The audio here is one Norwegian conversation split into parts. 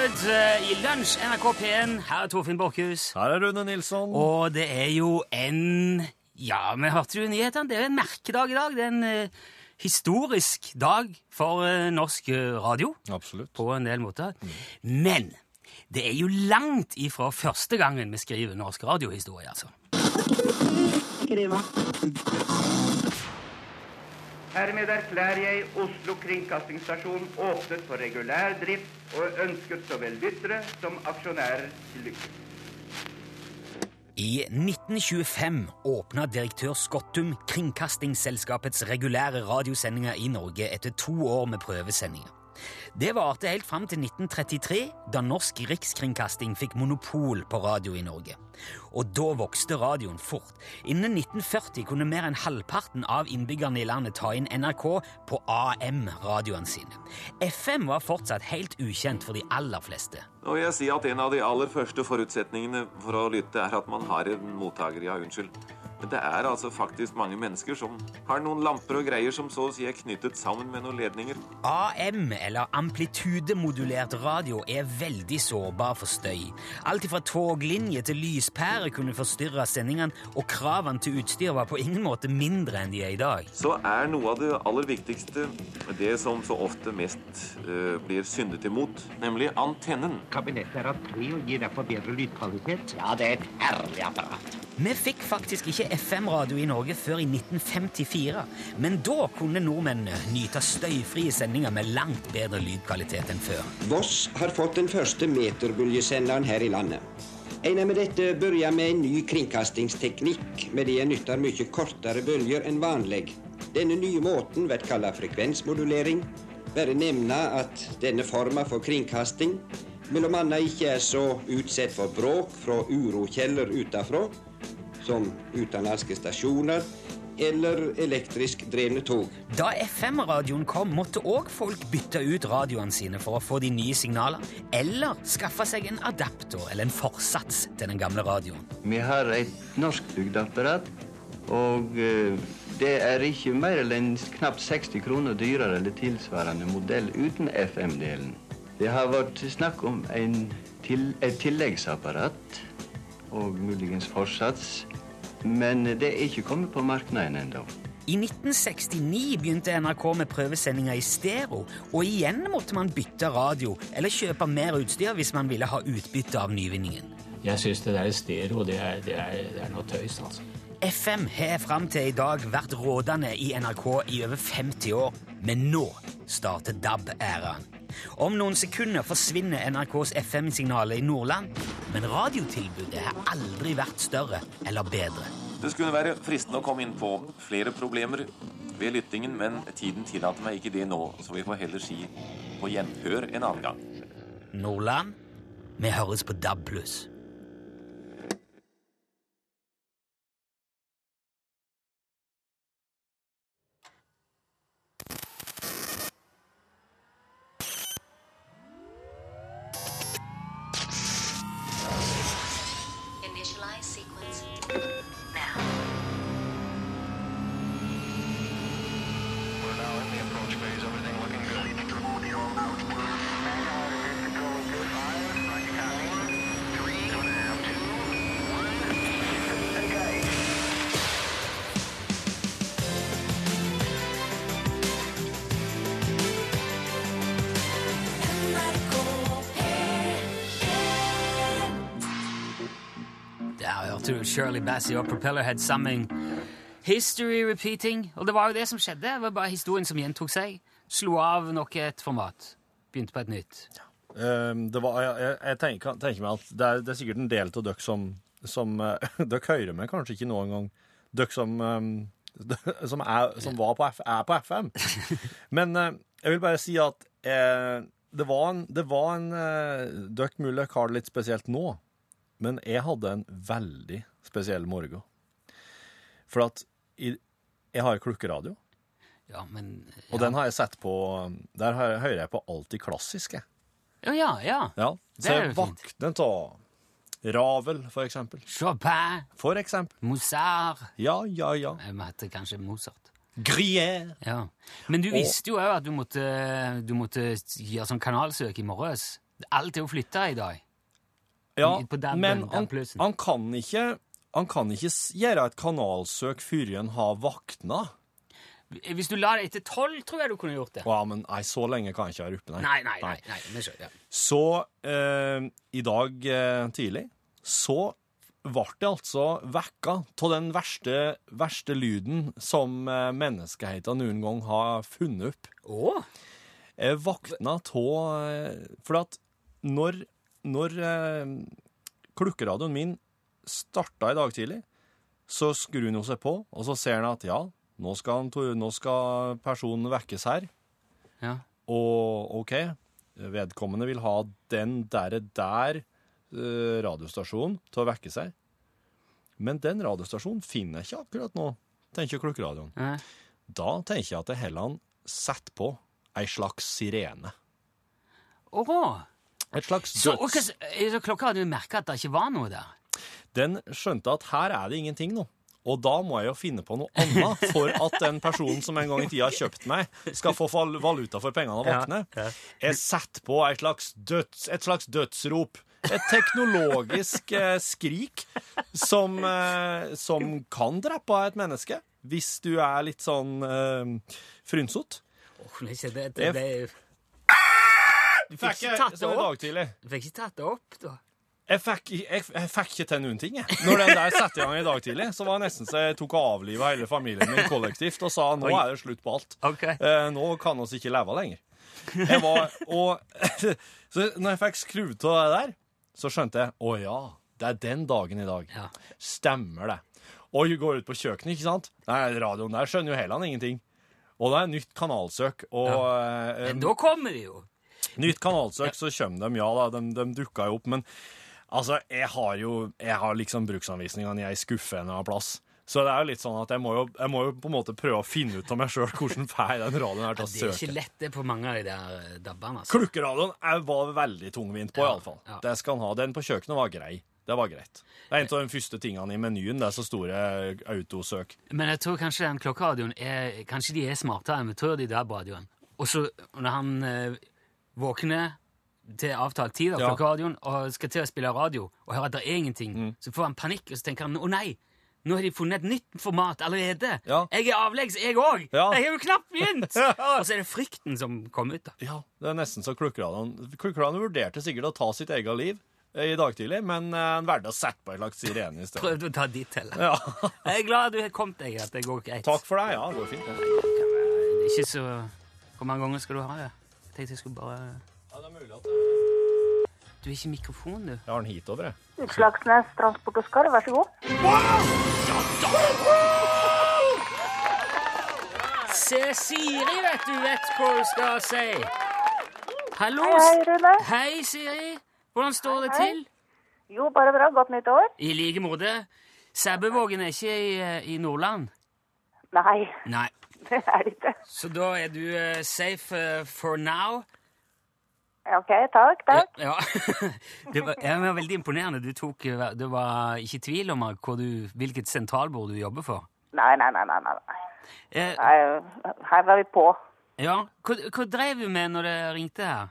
Good eh, i Lunsj, NRK P1. Her er Torfinn Borchhus. Her er Rune Nilsson. Og det er jo en Ja, vi hørte jo nyhetene. Det er jo en merkedag i dag. Det er en uh, historisk dag for uh, norsk radio Absolutt. på en del måter. Men det er jo langt ifra første gangen vi skriver norsk radiohistorie, altså. Hermed erklærer jeg Oslo kringkastingsstasjon åpnet for regulær drift og ønsker så vel lyttere som aksjonærer til lykke. I 1925 åpna direktør Skottum Kringkastingsselskapets regulære radiosendinger i Norge etter to år med prøvesendinger. Det varte helt fram til 1933, da Norsk Rikskringkasting fikk monopol på radio i Norge. Og da vokste radioen fort. Innen 1940 kunne mer enn halvparten av innbyggerne i landet ta inn NRK på AM-radioene sine. FM var fortsatt helt ukjent for de aller fleste. Nå vil jeg si at En av de aller første forutsetningene for å lytte er at man har en mottaker. Ja, unnskyld. Men det er altså faktisk mange mennesker som har noen lamper og greier som så å si er knyttet sammen med noen ledninger. AM, eller amplitudemodulert radio, er veldig sårbar for støy. Alt fra toglinje til lyspære kunne forstyrre sendingene, og kravene til utstyr var på ingen måte mindre enn de er i dag. Så er noe av det aller viktigste det som så ofte mest eh, blir syndet imot, nemlig antennen. Kabinettet er av tre og gir derfor bedre lydkvalitet. Ja, det er et herlig apparat. Vi fikk faktisk ikke FM-radio i Norge før i 1954, men da kunne nordmennene nyte støyfrie sendinger med langt bedre lydkvalitet enn før. Voss har fått den første meterbølgesenderen her i landet. En med dette begynner med en ny kringkastingsteknikk, med det en nytter mye kortere bølger enn vanlig. Denne nye måten blir kalt frekvensmodulering. Bare nevne at denne forma for kringkasting bl.a. ikke er så utsatt for bråk fra urokjeller utenfra, som utenlandske stasjoner eller elektrisk drevne tog. Da FM-radioen kom, måtte òg folk bytte ut radioene sine for å få de nye signalene, eller skaffe seg en adapter eller en forsats til den gamle radioen. Vi har et norskbygd apparat, og eh, det er ikke mer enn knapt 60 kroner dyrere eller tilsvarende modell uten FM-delen. Det har vært snakk om en til, et tilleggsapparat og muligens fortsatt. men det er ikke kommet på markedet ennå. I 1969 begynte NRK med prøvesendinger i stereo, og igjen måtte man bytte radio eller kjøpe mer utstyr hvis man ville ha utbytte av nyvinningen. Jeg syns det der stereo, det er, det er, det er noe tøys, altså. FM har fram til i dag vært rådende i NRK i over 50 år, men nå starter DAB-æraen. Om noen sekunder forsvinner NRKs FM-signaler i Nordland, men radiotilbudet har aldri vært større eller bedre. Det skulle være fristende å komme inn på flere problemer ved lyttingen, men tiden tillater meg ikke det nå, så vi får heller si på gjenhør en annen gang. Nordland, vi høres på DAB+. Initialize Du Shirley Bassey og Propellerhead sammen. History repeating. Og det var jo det som skjedde. Det var bare historien som gjentok seg. Slo av nok et format. Begynte på et nytt. Um, det var, jeg, jeg, jeg tenker, tenker meg at det er, det er sikkert en del av dere som, som uh, Dere hører meg kanskje ikke noen gang. Dere som, um, som, er, som var på F, er på FM. Men uh, jeg vil bare si at uh, det var en, det var en Dere mulig har det litt spesielt nå, men jeg hadde en veldig spesiell morgen. For at i, jeg har klukkeradio. Ja, men Og den har jeg sett på Der hører jeg på alltid klassisk, jeg. Ja, ja, ja. Ja, Det så jeg våkner av Ravel, for eksempel. Chopin, For eksempel. Mozart Ja, ja, ja. Jeg heter kanskje Mozart. Grier. Ja. Men du Og- visste jo òg at du måtte, du måtte gjøre sånn kanalsøk i morges. Alt er jo flytta i dag. Ja, på DAB-en, men han, den han, han kan ikke han kan ikke gjøre et kanalsøk før han har våkna. Hvis du la det etter tolv, tror jeg du kunne gjort det. Ja, men nei, så lenge kan jeg ikke være oppe, nei. Nei, nei, nei. nei, så, ja. Så eh, i dag eh, tidlig så ble det altså vekka av den verste, verste lyden som eh, menneskeheten noen gang har funnet opp. Åh? Jeg våkna av eh, For at når, når eh, klukkeradioen min starta i dag tidlig, så skrur han seg på, og så ser han at ja, nå skal, han, nå skal personen vekkes her. Ja. Og OK, vedkommende vil ha den der, der eh, radiostasjonen til å vekke seg. Men den radiostasjonen finner jeg ikke akkurat nå, tenker klukkeradioen. Nei. Da tenker jeg at jeg heller setter på ei slags sirene. Åh. Et slags døds... så klokka hadde jo merka at det ikke var noe der. Den skjønte at her er det ingenting nå. Og da må jeg jo finne på noe annet for at den personen som en gang i tida har kjøpt meg, skal få valuta for pengene og våkne. Jeg setter på et slags, døds, et slags dødsrop. Et teknologisk eh, skrik som, eh, som kan drepe et menneske hvis du er litt sånn eh, frynsete. Er det, Det- det, det, Du fikk ikke tatt det opp? du fikk ikke tatt det opp, da. Jeg fikk, jeg, jeg fikk ikke til noen ting, jeg. Når den der satte i gang i dag tidlig, så var det nesten så jeg tok og avliva hele familien min kollektivt og sa nå er det slutt på alt. Okay. Eh, nå kan vi ikke leve lenger. Jeg var, og, så når jeg fikk skrudd av det der, så skjønte jeg å ja, det er den dagen i dag. Ja. Stemmer det. Og jeg går ut på kjøkkenet, ikke sant? Nei, radioen der skjønner jo heller ingenting. Og det er nytt kanalsøk, og ja. Men da kommer de jo. Nytt kanalsøk, så kommer de, ja da, de, de dukker jo opp, men altså, jeg har jo, jeg har liksom bruksanvisningene i ei skuffe en plass. Så det er jo litt sånn at jeg må jo, jeg må jo på en måte prøve å finne ut av meg sjøl hvordan får den radioen her til å søke. Det er ikke lett det på mange av de der eh, dabbene. Altså. Klukkeradioen var veldig tungvint på, Ja, iallfall. ja. Det skal han ha. Den på kjøkkenet var grei. Det var greit. Det er en av de første tingene i menyen, det er så store autosøk. Men jeg tror kanskje den klokkeradioen er Kanskje de er smartere enn vi tror, de DAB-radioene. Og så når han eh, våkner til avtalt tid av Ja. og skal til å spille radio og hører at det er ingenting, Mm. så får han panikk, og så tenker han å nei, nå har de funnet et nytt format allerede. Ja. Jeg er avleggs, jeg òg! Ja. Jeg har jo knapt begynt! Og så er det frykten som kom ut, da. Ja, det er nesten så Klukkeradioen vurderte sikkert å ta sitt eget liv eh, i dag tidlig, men eh, han valgte å sette på en slags sirene i stedet. Prøvde å ta ditt heller. Ja. Jeg er glad du har kommet deg, at det går greit. Takk for deg. Ja, det går fint. det. Ikke så Hvor mange ganger skal du ha det? Tenkte jeg skulle bare Ja, det er mulig at Du er ikke mikrofon, du. Jeg har den hit over, jeg. Utslagsnes Transport og Skarv, vær så god. Se, Siri, vet du, vet hva hun skal si. Hallo. Hei, hei, Rune. Hei, Siri. Hvordan står det Hei. til? Jo, bare bra. Godt nytt år. I like måte. Sæbøvågen er ikke i, eh, i Nordland? Nei, Nei. det er det ikke. Så da er du eh, safe eh, for now? Ok, takk, takk. Ja. det var, det, var, veldig imponerende. Du tok, eh, det var ikke tvil om du, hvilket sentralbord du jobber for. Nei, nei, nei, nei, nei. Eh, Nei, Her var vi på. ja. Hva, hva drev du med når det ringte her?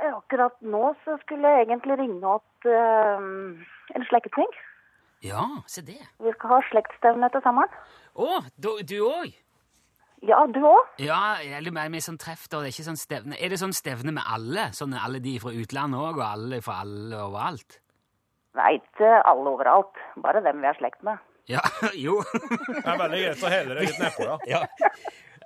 Eh, Akkurat nå så skulle jeg egentlig ringe opp eh, en slektning. Ja, se det. Vi skal ha slektsstevne til sommeren. Å, du du òg? Ja, du òg? Ja, eller mer med sånn treff, da. Det er ikke sånn stevne. Er det sånn stevne med alle? Sånn alle de fra utlandet òg, og alle fra alle overalt? Nei, ikke alle overalt. Bare dem vi har slekt med. Ja, jo. Det er veldig greit å helle det litt nedpå, ja. ja.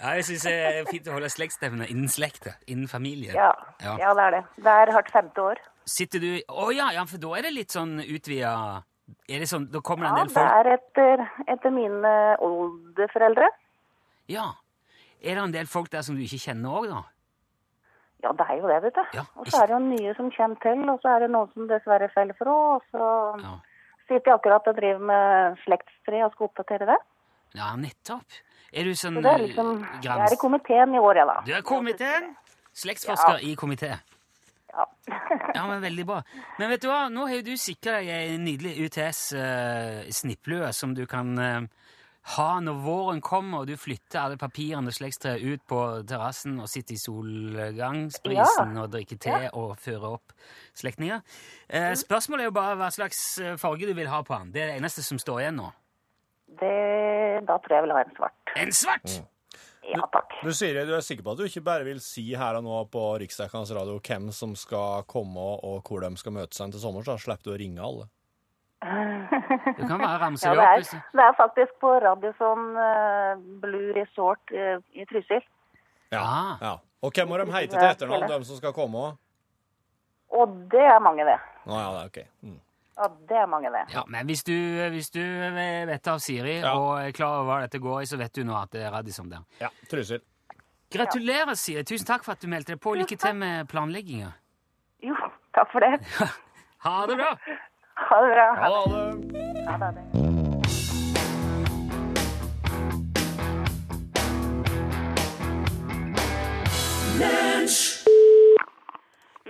ja jeg syns det er fint å holde slektsstevne innen slekta, innen familien. Ja, Ja. ja det er det. Det er hvert femte år. Sitter du Å ja, ja, for da er det litt sånn utvida Er det sånn Da kommer det en del folk Ja, det er etter, etter mine oldeforeldre. Ja. Er det en del folk der som du ikke kjenner òg, da? Ja, det er jo det, vet du. Ja, og så er det jo nye som kommer til, og så er det noen som dessverre faller fra. Og så Ja. sitter jeg akkurat og driver med slektstre og skal oppdatere det. Ja, nettopp. Er du sånn Så det er eh, liksom, jeg er i komiteen i år, jeg da. Du er komiteen? Slektsforsker i komité. Ja. Ja, men Veldig bra. Men vet du hva, nå har jo du sikra deg ei nydelig UTS-snipplue som du kan eh, ha når våren kommer og du flytter alle papirene og slektstreet ut på terrassen og sitter i solgangsbrisen og drikker te og fører opp slektninger. Eh, spørsmålet er jo bare hva slags eh, farge du vil ha på den. Det er det eneste som står igjen nå. Det, da tror jeg jeg vil ha en svart. En svart! Ja, takk. Du sier du er sikker på at du ikke bare vil si her og nå på Riksdekkende radio hvem som skal komme og hvor de skal møte seg til sommer, så slipper du å ringe alle. Du kan bare ramse Ja, det det opp. er, hvis det er faktisk på Radisson uh, Blue Resort eh, i Trysil. Ja. Ah. ja. Og hvem må de heite til etternavn, de som skal komme? Og det er mange, det. Nå, ja, det er OK. Mm. Ja, det er mange, det. Ja, men hvis du, hvis du vet av Siri Ja. og er klar over hva dette går i, så vet du nå at det er Radisson der. Ja, trusel. Gratulerer, Siri. Tusen takk for at du meldte deg på. Lykke til med planlegginga. Jo, takk for det. Ha det bra! Ha det bra. Ha det. Ha det.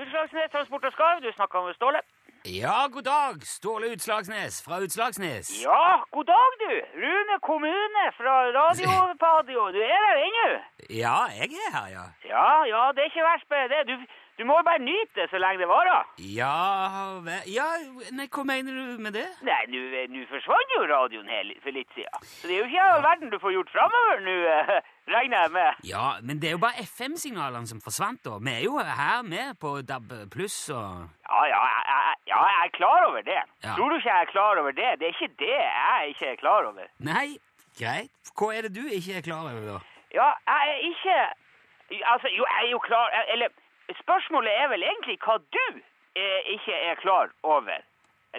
Utslagsnes Transport og Skarv, du snakka med Ståle. Ja, god dag. Ståle Utslagsnes fra Utslagsnes. Ja, god dag, du. Rune kommune fra Radio Padio. Du er der ennå? Ja, jeg er her, ja. Ja, ja, det er ikke verst bare det. Du, du må jo bare nyte det så lenge det varer. Ja, ja Nei, hva mener du med det? Nei, nå forsvant jo radioen her for litt siden. Så det er jo ikke all verden du får gjort framover nå, uh, regner jeg med. Ja, men det er jo bare FM-signalene som forsvant, da. Vi er jo her med på DAB pluss og Ja, ja, jeg, ja, jeg er klar over det. Ja. Tror du ikke jeg er klar over det? Det er ikke det jeg ikke er klar over. Nei, greit. Hva er det du ikke er klar over, da? Ja, jeg er ikke Altså, jo, jeg er jo klar Eller spørsmålet er vel egentlig hva du eh, ikke er klar over,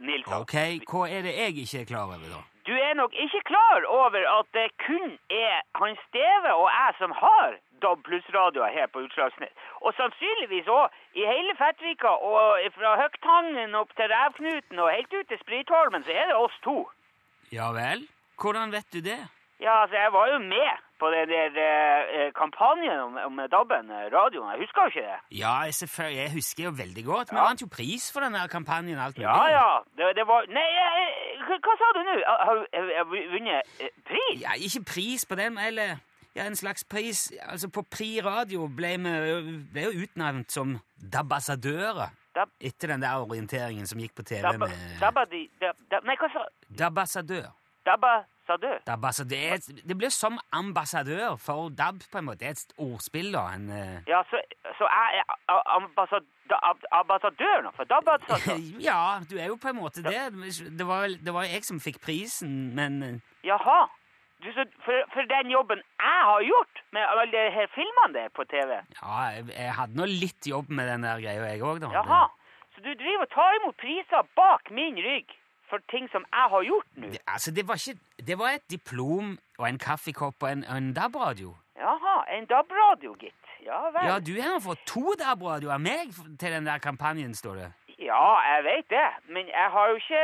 Nilsson. Ok, hva er det jeg ikke er klar over, da? Du er nok ikke klar over at det kun er han Steve og jeg som har DAB pluss-radioer her på Utslagsnes. Og sannsynligvis òg i hele Fettvika og fra Høgtangen opp til Revknuten og helt ut til Spritholmen, så er det oss to. Ja vel? Hvordan vet du det? Ja, altså, jeg var jo med på den der eh, kampanjen om, om DAB-en, eh, radioen. Jeg husker jo ikke det. Ja, selvfølgelig. Jeg husker jo veldig godt. Vi Ja. vant jo pris for den der kampanjen. alt mulig. Ja, ja. Det, det var Nei, jeg, hva, hva sa du nå? Har har vunnet eh, pris? Ja, ikke pris på den, eller ja, en slags pris. Altså, på Pri Radio ble vi ble jo utnevnt som dabassadører Dab- etter den der orienteringen som gikk på TV Dabba, med dabba di, dab, dab, nei, hva sa Dabassadør. Dabbasadør? Dabassadør. Det, det blir som ambassadør for DAB, på en måte. Det er et ordspill, da. En, eh, Ja, så, så jeg er a- ambassad, ambassadør nå, for dabbasadør? ja, du er jo på en måte det. Det var, det var jeg som fikk prisen, men eh, Jaha. Du, så for, for den jobben jeg har gjort med alle de her filmene der på TV? ja, jeg, jeg hadde nå litt jobb med den der greia, jeg òg, da. Jaha. Så du driver og tar imot priser bak min rygg for ting som jeg har gjort nå? Det, altså, det var ikke Det var et diplom og en kaffekopp og en, en DAB-radio. Jaha, en DAB-radio, gitt. Ja vel. Ja, du har fått to DAB-radioer av meg til den der kampanjen, står det. Ja, jeg vet det, men jeg har jo ikke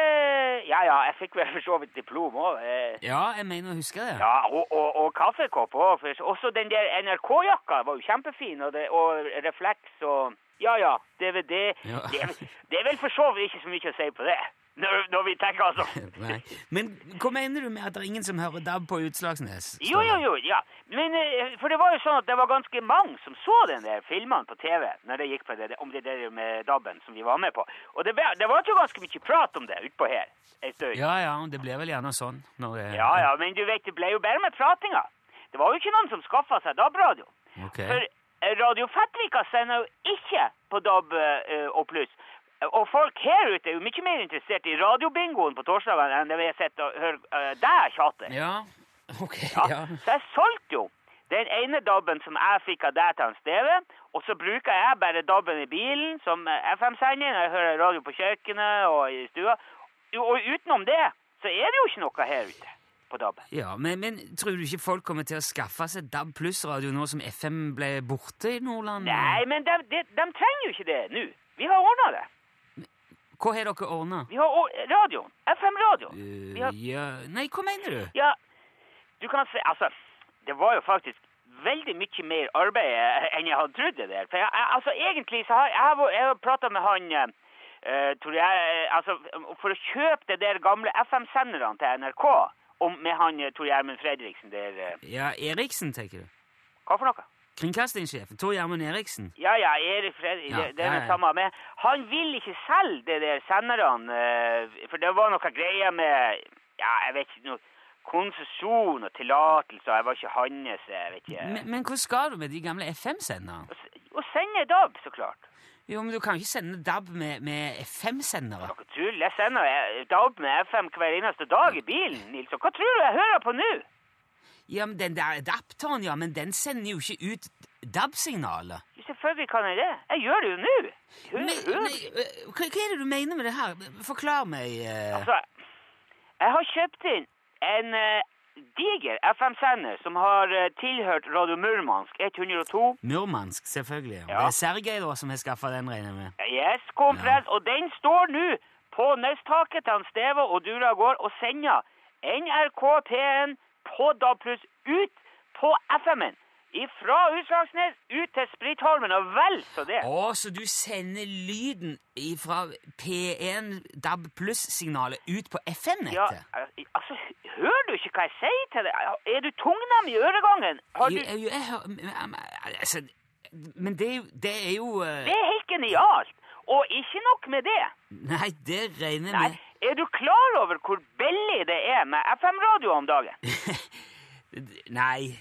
Ja ja, jeg fikk vel for så vidt diplom òg. Ja, jeg mener å huske det. Ja, og, og, og kaffekopp òg. Også den der NRK-jakka var jo kjempefin, og, det, og refleks og Ja ja, DVD. Ja. Det, er, det er vel for så vidt ikke så mye å si på det, når, når vi tenker altså. Men hva mener du med at det er ingen som hører DAB på Utslagsnes? Jo, jo, jo, ja. Men eh, For det var jo sånn at det var ganske mange som så den der filmene på TV når det gikk på det, om det der med DAB-en som vi var med på. Og det, det var jo ganske mye prat om det utpå her stund. Ja, ja, det ble vel gjerne sånn når det Ja, ja, men du vet, det ble jo bare med pratinga. Det var jo ikke noen som skaffa seg DAB-radio. Okay. For eh, Radio Fettvika sender jo ikke på DAB eh, og pluss. Og folk her ute er jo mye mer interessert i radiobingoen på torsdagene enn det vi har sett og hørt uh, deg tjate. Ja, ok, Ja, ja. Så jeg solgte jo den ene DAB-en som jeg fikk av deg til Steve, og så bruker jeg bare DAB-en i bilen som eh, FM-sender når jeg hører radio på kjøkkenet og i stua. Og utenom det så er det jo ikke noe her ute på DAB. Ja, men, men tror du ikke folk kommer til å skaffe seg DAB pluss-radio nå som FM ble borte i Nordland? Nei, men de, de, de trenger jo ikke det nå. Vi har ordna det. Hva har dere ordna? Vi har or- radioen. FM-radio. Uh, har ja, nei, hva mener du? Ja, du kan si Altså, det var jo faktisk veldig mye mer arbeid eh, enn jeg hadde trodd det der. For jeg, altså, egentlig så har jeg, jeg har prata med han eh, tror jeg, altså, For å kjøpe det der gamle FM-senderne til NRK om, med han Tor Gjermund Fredriksen der. uh. Ja, Eriksen, tenker du? Hva for noe? Kringkastingssjefen. Tor Gjermund Eriksen. Ja, ja, Erik Fredriksen, Ja, det, det er det samme. med. han vil ikke selge det der senderne, eh, for det var noe greier med, ja, jeg vet ikke, noe konsesjon og tillatelser, jeg var ikke hans, jeg vet ikke. Men, men hva skal du med de gamle FM-senderne? Å sende DAB, så klart. Jo, men du kan ikke sende DAB med, med FM-sendere. Tull, jeg sender eh, DAB med FM hver eneste dag i bilen, Nilsson. Hva tror du jeg hører på nå? Ja, men den der adapteren, ja, men den sender jo ikke ut DAB-signaler. Selvfølgelig kan jeg det. Jeg gjør det jo nå. Øh, hva, hva er det du mener med det her? Forklar meg. Uh... Altså, jeg har kjøpt inn en uh, diger FM-sender som har uh, tilhørt Radio Murmansk 102. Murmansk, selvfølgelig. Ja. Ja. Det er Sergej da som har skaffa den, regner jeg med. Yes, kompress. Og den står nå på nøsttaket til han Steve og Dura gård og sender NRK P1 på DAB+, ut på FM-en. Fra Utslagsnes ut til Spritholmen og vel så det. Å, så du sender lyden fra P1 DAB pluss-signalet ut på FM-nettet? Ja, altså, hører du ikke hva jeg sier til deg? Er du tungnem i øregangen? Har du... Jo, jo, jeg hører men, altså, Men det det er jo eh, Det er helt genialt. Og ikke nok med det. Nei, det regner jeg med. Er du klar over hvor billig det er med FM-radio om dagen? Nei.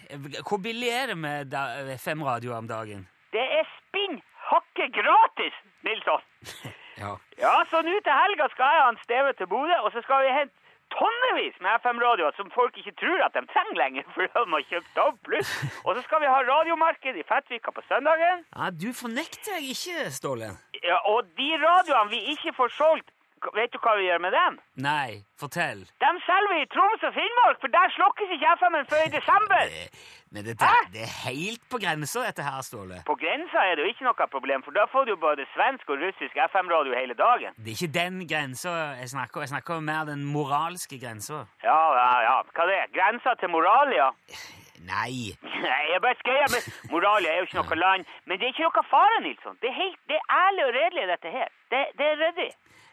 Hvor billig er det med FM-radio om dagen? Det er spinn hakke gratis, Nilsson. Ja. Ja, så nå til helga skal jeg ha en steve til Bodø, og så skal vi hente tonnevis med FM-radioer som folk ikke tror at de trenger lenger, for de har kjøpt av pluss. Og så skal vi ha radiomarked i Fettvika på søndagen. ja, Du fornekter jeg ikke, Ståle. Ja, og de radioene vi ikke får solgt, vet du hva vi gjør med dem? Nei, fortell. De selger vi i Troms og Finnmark, for der slokkes ikke FM-en før i desember. Men dette, det er helt på grensa, dette her, Ståle. På grensa er det jo ikke noe problem, for da får du jo både svensk og russisk FM-radio hele dagen. Det er ikke den grensa jeg snakker om. Jeg snakker om mer den moralske grensa. Ja, ja, ja. Hva det er? Grensa til Moralia? Nei. Nei, jeg bare skreier men Moralia er jo ikke noe land. Men det er ikke noe fare, Nilsson. Det er, helt, det er ærlig og redelig, dette her. Det, det er ryddig.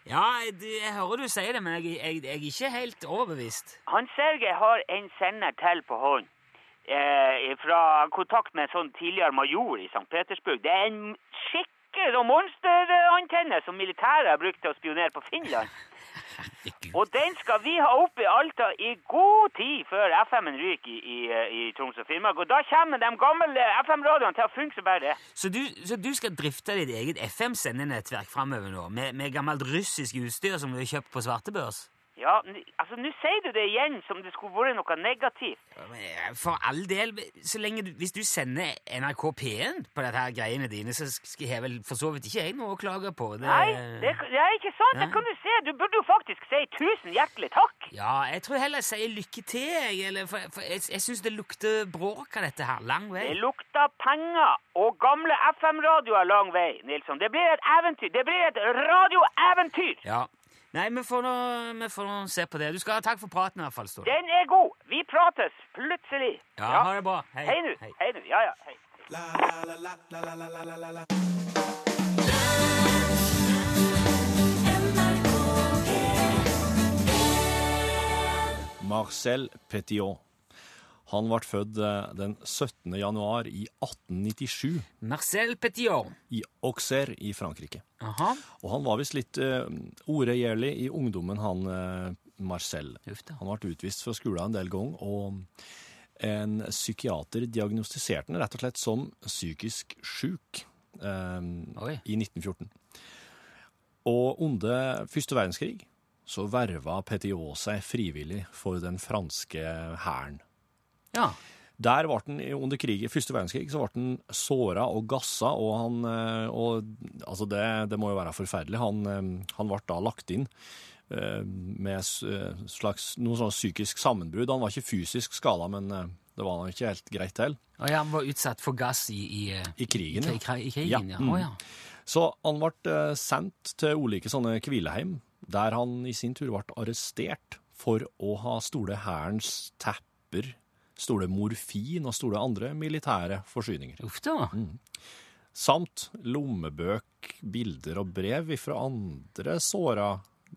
Ja, jeg, hører du sier det, men jeg, jeg, jeg er ikke helt overbevist. Han Sergej har en sender til på hånd. Eh, fra kontakt med en sånn tidligere major i St. Petersburg. Det er en skikkelig sånn monsterantenne som militæret har brukt til å spionere på Finland. Og den skal vi ha opp i Alta i god tid før FM-en ryker i, i, i Troms og Finnmark. Og da kommer de gamle FM-radioene til å funke som bare det. Så du, så du skal drifte ditt eget FM-sendenettverk framover nå, med, med gammelt russisk utstyr som du har kjøpt på svartebørs? Ja, altså nå sier du det igjen som det skulle vært noe negativt. For all del, så lenge du, hvis du sender NRK P1 på dette her greiene dine, så skal jeg vel for så vidt ikke jeg noe å klage på. Det, Nei, det, det er ikke sant. Det kan du se. Du burde jo faktisk si tusen hjertelig takk. Ja, jeg tror heller jeg sier lykke til, eller, for, for jeg, jeg syns det lukter bråk av dette her, lang vei. Det lukter penger og gamle FM-radioer lang vei, Nilsson. Det blir et eventyr. Det blir et radioeventyr. Ja. Nei, vi får, nå, vi får nå se på det. Du skal ha takk for praten i hvert fall, Ståle. Den er god. Vi prates plutselig. Ja, ha det bra. Hei. Hei nå. Hei nu, Ja, ja. Hei. Marcel Petiot. Han ble født eh, den 17. januar i 1897 Marcel Petiot. i Auxerre i Frankrike. Aha. Og han var visst litt uh, uregjerlig i ungdommen, han uh, Marcel. Han ble utvist fra skolen en del ganger, og en psykiater diagnostiserte han rett og slett som psykisk syk eh, i 1914. Og under første verdenskrig så verva Petiot seg frivillig for den franske hæren. Ja. Der ble han under krigen, første verdenskrig så ble han såra og gassa, og han eh, og, Altså, det, det må jo være forferdelig. Han, eh, han ble da lagt inn eh, med slags, noe sånn psykisk sammenbrudd. Han var ikke fysisk skada, men det var han ikke helt greit til. Og ja, han var utsatt for gass i, i, I krigen, i, i, krigen, ja. Mm. Ja. Så han ble sendt til ulike sånne hvileheim, der han i sin tur ble arrestert for å ha stole hærens tepper, stole morfin og stole andre militære forsyninger. Uff da. Mm. Samt lommebøk, bilder og brev fra andre såra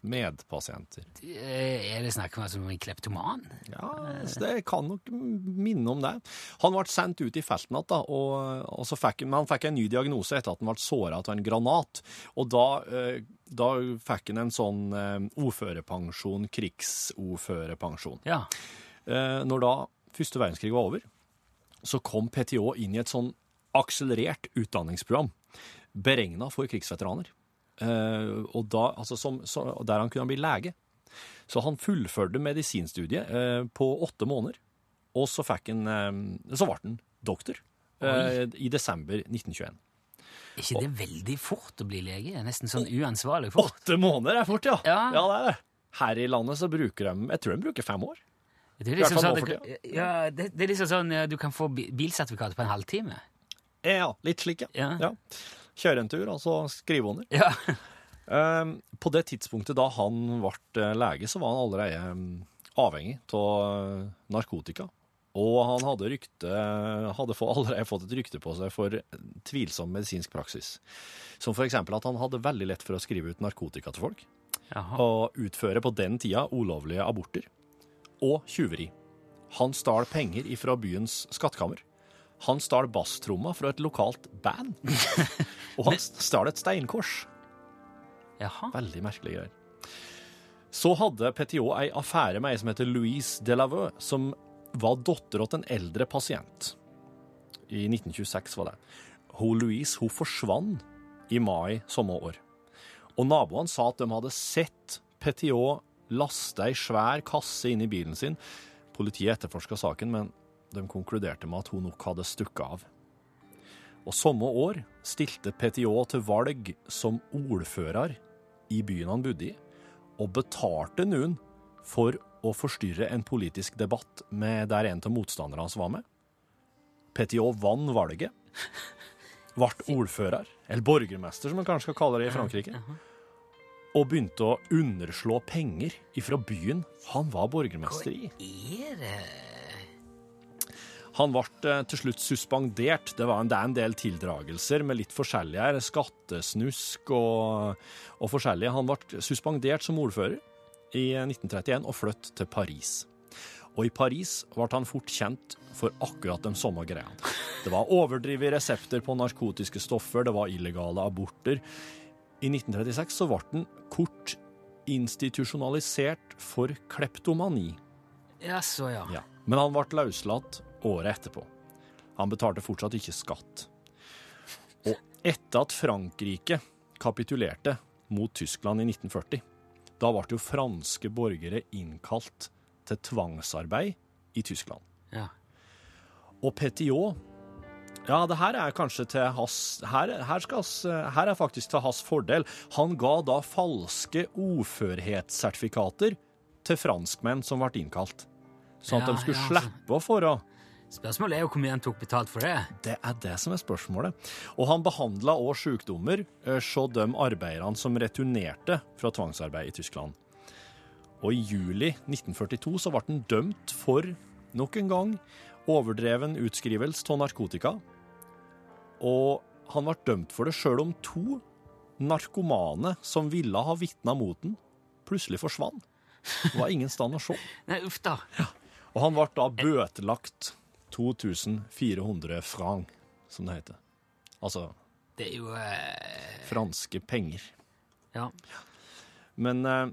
medpasienter. Er det snakk om altså, en kleptoman? Ja, det kan nok minne om det. Han ble sendt ut i felten igjen, og, og så fikk, men han fikk en ny diagnose etter at han ble såra av en granat. Og da, eh, da fikk han en sånn eh, ordførerpensjon, krigsordførerpensjon. Ja. Eh, Når da første verdenskrig var over, så kom PTO inn i et sånn akselerert utdanningsprogram beregna for krigsveteraner. Eh, og da, altså som, så, der han kunne bli lege. Så han fullførte medisinstudiet eh, på åtte måneder, og så fikk han eh, Så ble han doktor eh, i desember 1921. Er ikke det veldig fort å bli lege? Nesten sånn uansvarlig fort. Åtte måneder er fort, ja. Ja. ja det er det. Her i landet så bruker de Jeg tror de bruker fem år. Det er liksom sånn, det, ja, det, det er liksom sånn du kan få bilsertifikat på en halvtime. Ja, litt slik, ja. ja. Kjøre en tur, og så skrive under. Ja. Eh, på det tidspunktet da han ble eh, lege, så var han allerede eh, avhengig av narkotika. Og han hadde, rykte, hadde få- allerede fått et rykte på seg for tvilsom medisinsk praksis. Som eksempel at han hadde veldig lett for å skrive ut narkotika til folk. Og utføre på den tida ulovlige aborter. Og tjuveri. Han stal penger ifra byens skattkammer. Han stal basstromma fra et lokalt band. Og han stal et steinkors. Jaha. Veldig merkelige greier. Så hadde PTO ei affære med ei som heter Louise Delaveux, som var datter til en eldre pasient. I 1926 var det. Hun Louise hun forsvant i mai samme år. Og naboene sa at de hadde sett PTO laste ei svær kasse inn i bilen sin. Politiet etterforska saken, men de konkluderte med at hun nok hadde stukket av. Og samme år stilte PTO til valg som ordfører i byen han bodde i, og betalte noen for å forstyrre en politisk debatt med der en av motstanderne hans var med. PTO vant valget, ble ordfører, eller borgermester som man kanskje skal kalle det i Frankrike, og begynte å underslå penger ifra byen han var borgermester i. Hva Er det Han ble eh, til slutt suspendert. Det var en, det en del tildragelser med litt forskjellige her, skattesnusk og, og forskjellige. Han ble suspendert som ordfører i 1931 og flyttet til Paris. Og i Paris ble han fort kjent for akkurat de samme greiene. Det var overdrevet resepter på narkotiske stoffer, det var illegale aborter. I 1936 så ble han kort institusjonalisert for kleptomani. Ja, så ja. Ja. Men han ble løslatt året etterpå. Han betalte fortsatt ikke skatt. Og etter at Frankrike kapitulerte mot Tyskland i 1940, da ble jo franske borgere innkalt til tvangsarbeid i Tyskland. Ja. Og Petiot ja, det her er kanskje til hans her, her, skal hans, her er faktisk til hans fordel. Han ga da falske ordførhetssertifikater til franskmenn som ble innkalt. Sånn at Ja, de skulle ja, altså. slippe å få Spørsmålet er jo hvor mye han tok betalt for det. Det er det som er spørsmålet. Og han behandla òg sykdommer hos de arbeiderne som returnerte fra tvangsarbeid i Tyskland. Og i juli 1942 så ble han dømt for nok en gang overdreven utskrivelse av narkotika. Og han ble dømt for det sjøl om to narkomane som ville ha vitna mot den, plutselig forsvant. Det var ingen stand å se. Nei, uff da. Og han ble da bøtelagt 2400 franc, som det heter. Altså Det er jo eh, franske penger. Ja. Men eh,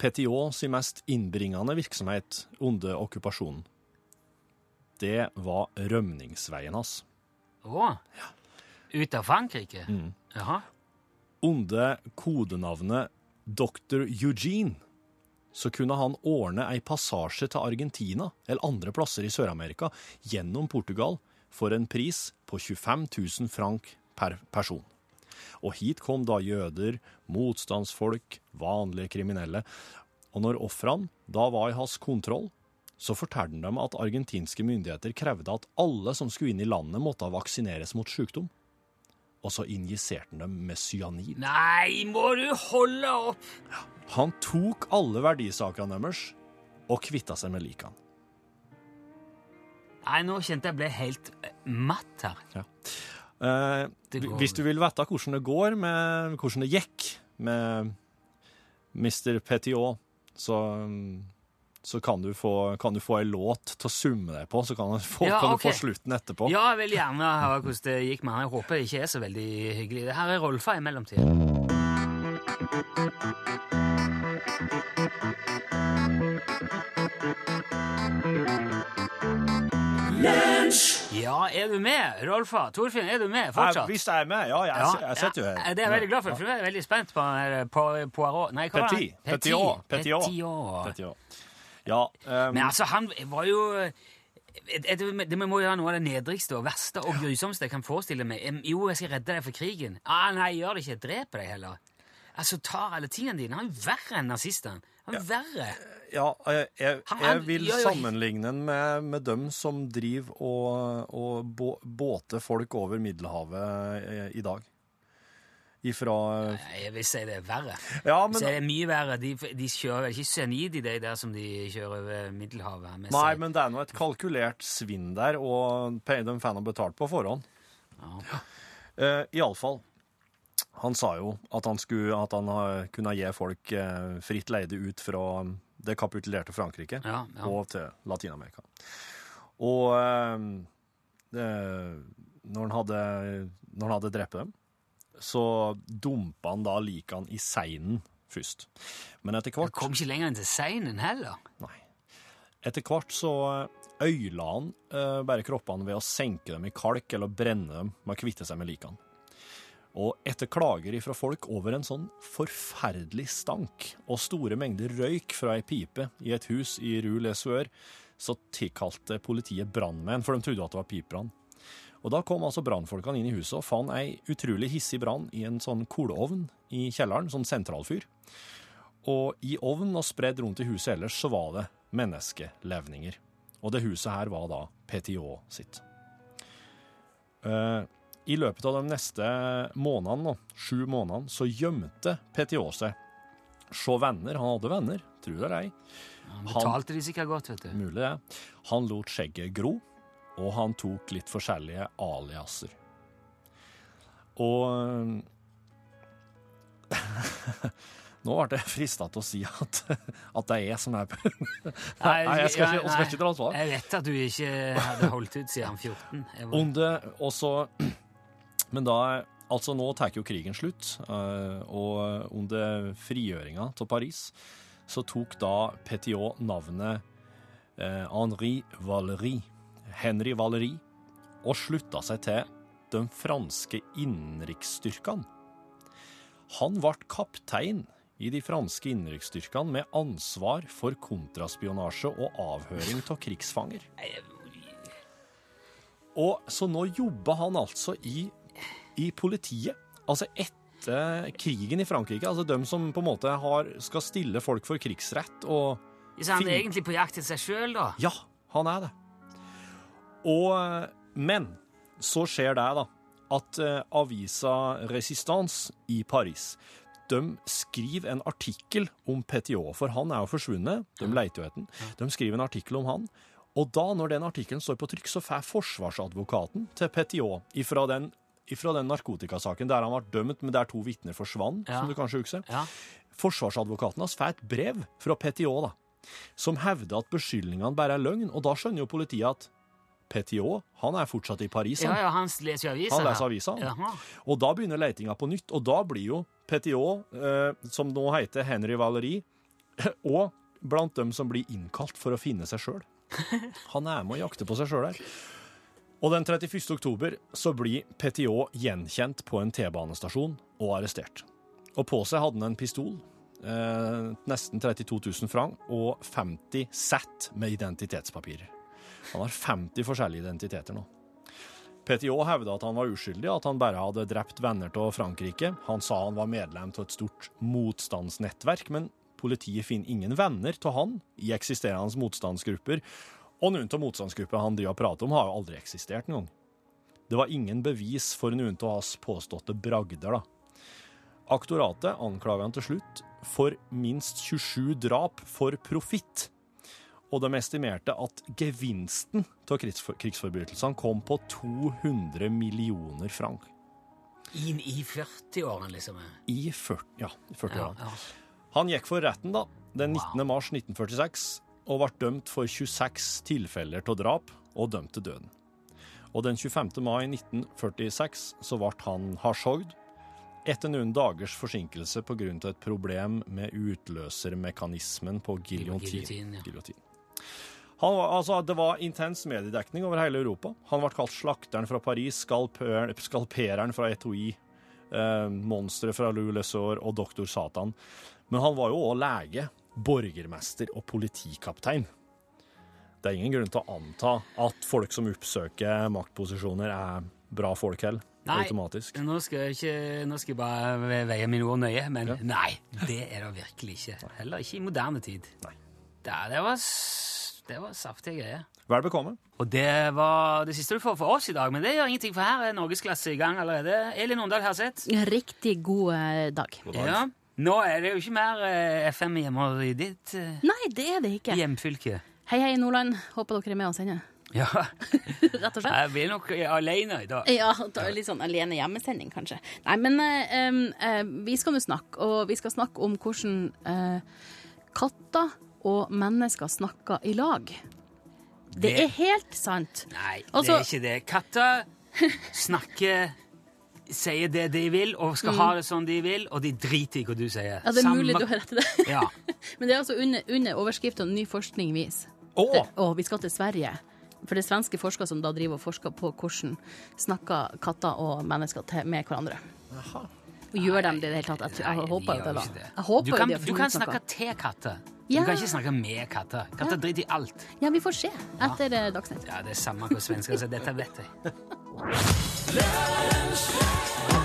PTO sin mest innbringende virksomhet under okkupasjonen, det var rømningsveien hans. Å? Ut av Frankrike? Mm. Jaha. Under kodenavnet Dr. Eugene så kunne han ordne ei passasje til Argentina eller andre plasser i Sør-Amerika gjennom Portugal for en pris på 25 000 frank per person. Og hit kom da jøder, motstandsfolk, vanlige kriminelle. Og når ofrene da var i hans kontroll, så fortalte dem at argentinske myndigheter krevde at alle som skulle inn i landet, måtte vaksineres mot sykdom. Og så injiserte han dem med cyanid. Nei, må du holde opp! Han tok alle verdisakene deres og kvitta seg med likene. Nei, nå kjente jeg ble helt eh, matt her. Ja. Eh, hvis du vil vite hvordan det går med, hvordan det gikk med Mr. Petiot, så, mm, så kan du få, kan du få ei låt til å summe deg på, så kan, du få, Ja, kan okay. du få slutten etterpå. Ja, jeg vil gjerne høre hvordan det gikk med han. Jeg håper det ikke er så veldig hyggelig. Det her er Rolfa i mellomtida. Ja, er du med, Rolfa? Torfinn, er du med fortsatt? Hvis jeg er med, ja. Jeg, Ja, jeg sitter jo her. ja, Det er jeg veldig glad for, for jeg er veldig spent på eh, på- Poirot Nei, hva var det? Petit. Petit. Petit. Petit. Petiot. Ja, um, Men altså, han var jo det, det, det må jo være noe av det nedrigste og verste og grusomste jeg kan forestille meg. Jo, jeg skal redde deg for krigen. Ah, nei, gjør det ikke. Dreper deg heller. Altså, tar alle tingene dine. Han er verre enn nazistene. Han er verre. Ja, jeg, jeg, jeg vil ja, ja. sammenligne den med, med dem som driver og, og bå, båter folk over Middelhavet i, i dag. Ifra Jeg vil si det er verre. Ja, si det er mye verre. De, de kjører ikke cyanid i det der som de kjører over Middelhavet. med Nei, seg. men det er nå et kalkulert svinn der, og de får nå betalt på forhånd. Ja. Uh, Iallfall. Han sa jo at han, skulle, at han eh, kunne gi folk eh, fritt leide ut fra det kapitulerte Frankrike Ja, ja. og til Latin-Amerika. Og uh, det, når, han hadde, når han hadde drept dem, så dumpa han da likene i seinen først. Men etter hvert Kom ikke lenger enn til seinen heller. Nei. etter hvert så øyla han eh, bare kroppene ved å senke dem i kalk eller brenne dem med å kvitte seg med likene. Og etter klager ifra folk over en sånn forferdelig stank og store mengder røyk fra ei pipe i et hus i Rue Les Sueur, så tilkalte politiet brannmenn, for de trodde at det var pipebrann. Og da kom altså brannfolkene inn i huset og fant ei utrolig hissig brann i en sånn koleovn i kjelleren, sånn sentralfyr. Og i ovnen og spredd rundt i huset ellers så var det menneskelevninger. Og det huset her var da PTO sitt. Uh, I løpet av de neste månedene, sju månedene, så gjemte PTO seg. Se venner, han hadde venner, tror det eller ei. Han betalte de sikkert godt, vet du. Mulig det. Han lot skjegget gro, og han tok litt forskjellige aliaser. Og Nå ble jeg frista til å si at, at det er jeg som er Nei, jeg skal ikke, skal ikke dra svar. Jeg vet at du ikke hadde holdt ut siden 14. Jeg var- Under, også, men da, altså nå tar jo krigen slutt, eh, og under frigjøringa av Paris, så tok da Petiot navnet eh, Henri Valery, Henry Valery, og slutta seg til de franske innenriksstyrkene. Han ble kaptein i de franske innenriksstyrkene med ansvar for kontraspionasje og avhøring av krigsfanger. Og så nå jobber han altså i, i politiet. Altså etter krigen i Frankrike. Altså dem som på en måte har, skal stille folk for krigsrett og Så han er egentlig på jakt til seg sjøl, da? Ja, han er det. Og, men så skjer det da at eh, avisa Resistance i Paris de skriver en artikkel om Petiot, for han er jo forsvunnet. De leter jo etter ham. De skriver en artikkel om han. Og da, når den artikkelen står på trykk, så får forsvarsadvokaten til Petiot ifra den, ifra den narkotikasaken der han ble dømt, men der to vitner forsvant, Ja. som du kanskje husker. Ja. Forsvarsadvokaten hans får et brev fra Petiot, da, som hevder at beskyldningene bare er løgn, og da skjønner jo politiet at Petiot, han er fortsatt i Paris, Ja, han. ja, han leser avisa. Han leser avisa, Ja. Og da begynner letinga på nytt, og da blir jo Petiot, eh, som nå heter Henry Valerie, og blant dem som blir innkalt for å finne seg sjøl. Han er med å jakte på seg sjøl her. Og den 31. oktober så blir Petiot gjenkjent på en T-banestasjon og arrestert. Og på seg hadde han en pistol, eh, nesten 32 000 franc, og 50 sett med identitetspapirer. Han har 50 forskjellige identiteter nå. Petiot hevda at han var uskyldig, at han bare hadde drept venner av Frankrike. Han sa han var medlem av et stort motstandsnettverk, men politiet finner ingen venner av han i eksisterende motstandsgrupper. Og noen av motstandsgrupper han driver og prater om, har jo aldri eksistert engang. Det var ingen bevis for noen av hans påståtte bragder, da. Aktoratet anklager han til slutt for minst 27 drap for profitt. Og de estimerte at gevinsten av krigsfor krigsforbrytelsene kom på 200 millioner frank. Inn i 40-årene, liksom. I 40, ja, i 40 Ja, ja. Han gikk for retten da, den 19. mars 1946 og ble dømt for 26 tilfeller av drap og dømt til døden. Og den 25. mai 1946 så ble han halshogd etter noen dagers forsinkelse pga. et problem med utløsermekanismen på giljotin. Giljotin, ja. Han altså, det var intens mediedekning over hele Europa. Han ble kalt slakteren fra Paris, skalper, skalpereren fra Etoi, eh, monsteret fra Lou Lesor og doktor Satan. Men han var jo òg lege, borgermester og politikaptein. Det er ingen grunn til å anta at folk som oppsøker maktposisjoner, er bra folk heller. Nei, Automatisk. nå skal jeg, ikke, nå skal jeg bare veie mine ord nøye, men nei, det er det virkelig ikke. Heller ikke i moderne tid. Nei. Det, det, var, det var saftige greier. Vel bekomme. Og det var det siste du får for oss i dag, men det gjør ingenting, for her er norgesklasse i gang allerede. Elin Åndal Herseth. Riktig god eh, dag. Ja. Nå er det jo ikke mer eh, FM hjemme i ditt eh, Nei, det er det ikke. hjemfylke. Hei, hei, Nordland. Håper dere er med oss ennå. Ja, Rett og slett. jeg blir nok alene i dag. Ja, da er litt sånn alene hjemmesending, kanskje. Nei, men eh, em, eh, vi skal nå snakke, og vi skal snakke om hvordan eh, katter og mennesker snakker i lag. Det, Det- er helt sant. Nei, Altså- det er ikke det. Katter snakker Sier det de vil, og skal ha det sånn de vil, og de driter i hva du sier. Mm. Ja, det er Samme- mulig du har rett i det. Ja. Men det er altså under, under overskriften Ny forskning viser. Oh. Det, å, vi skal til Sverige. For det er svenske forskere som da driver og forsker på hvordan snakker katter og mennesker til, med hverandre. Og gjør de det i det hele tatt? Jeg, jeg, jeg håper de jo det, da. Jeg håper du kan, de du kan snakke til katter. Ja. Du kan ikke snakke med katter. Katter driter i alt. Ja, vi får se etter ja. Dagsnytt. Ja, Det er samme hva svensker sier. Dette vet jeg.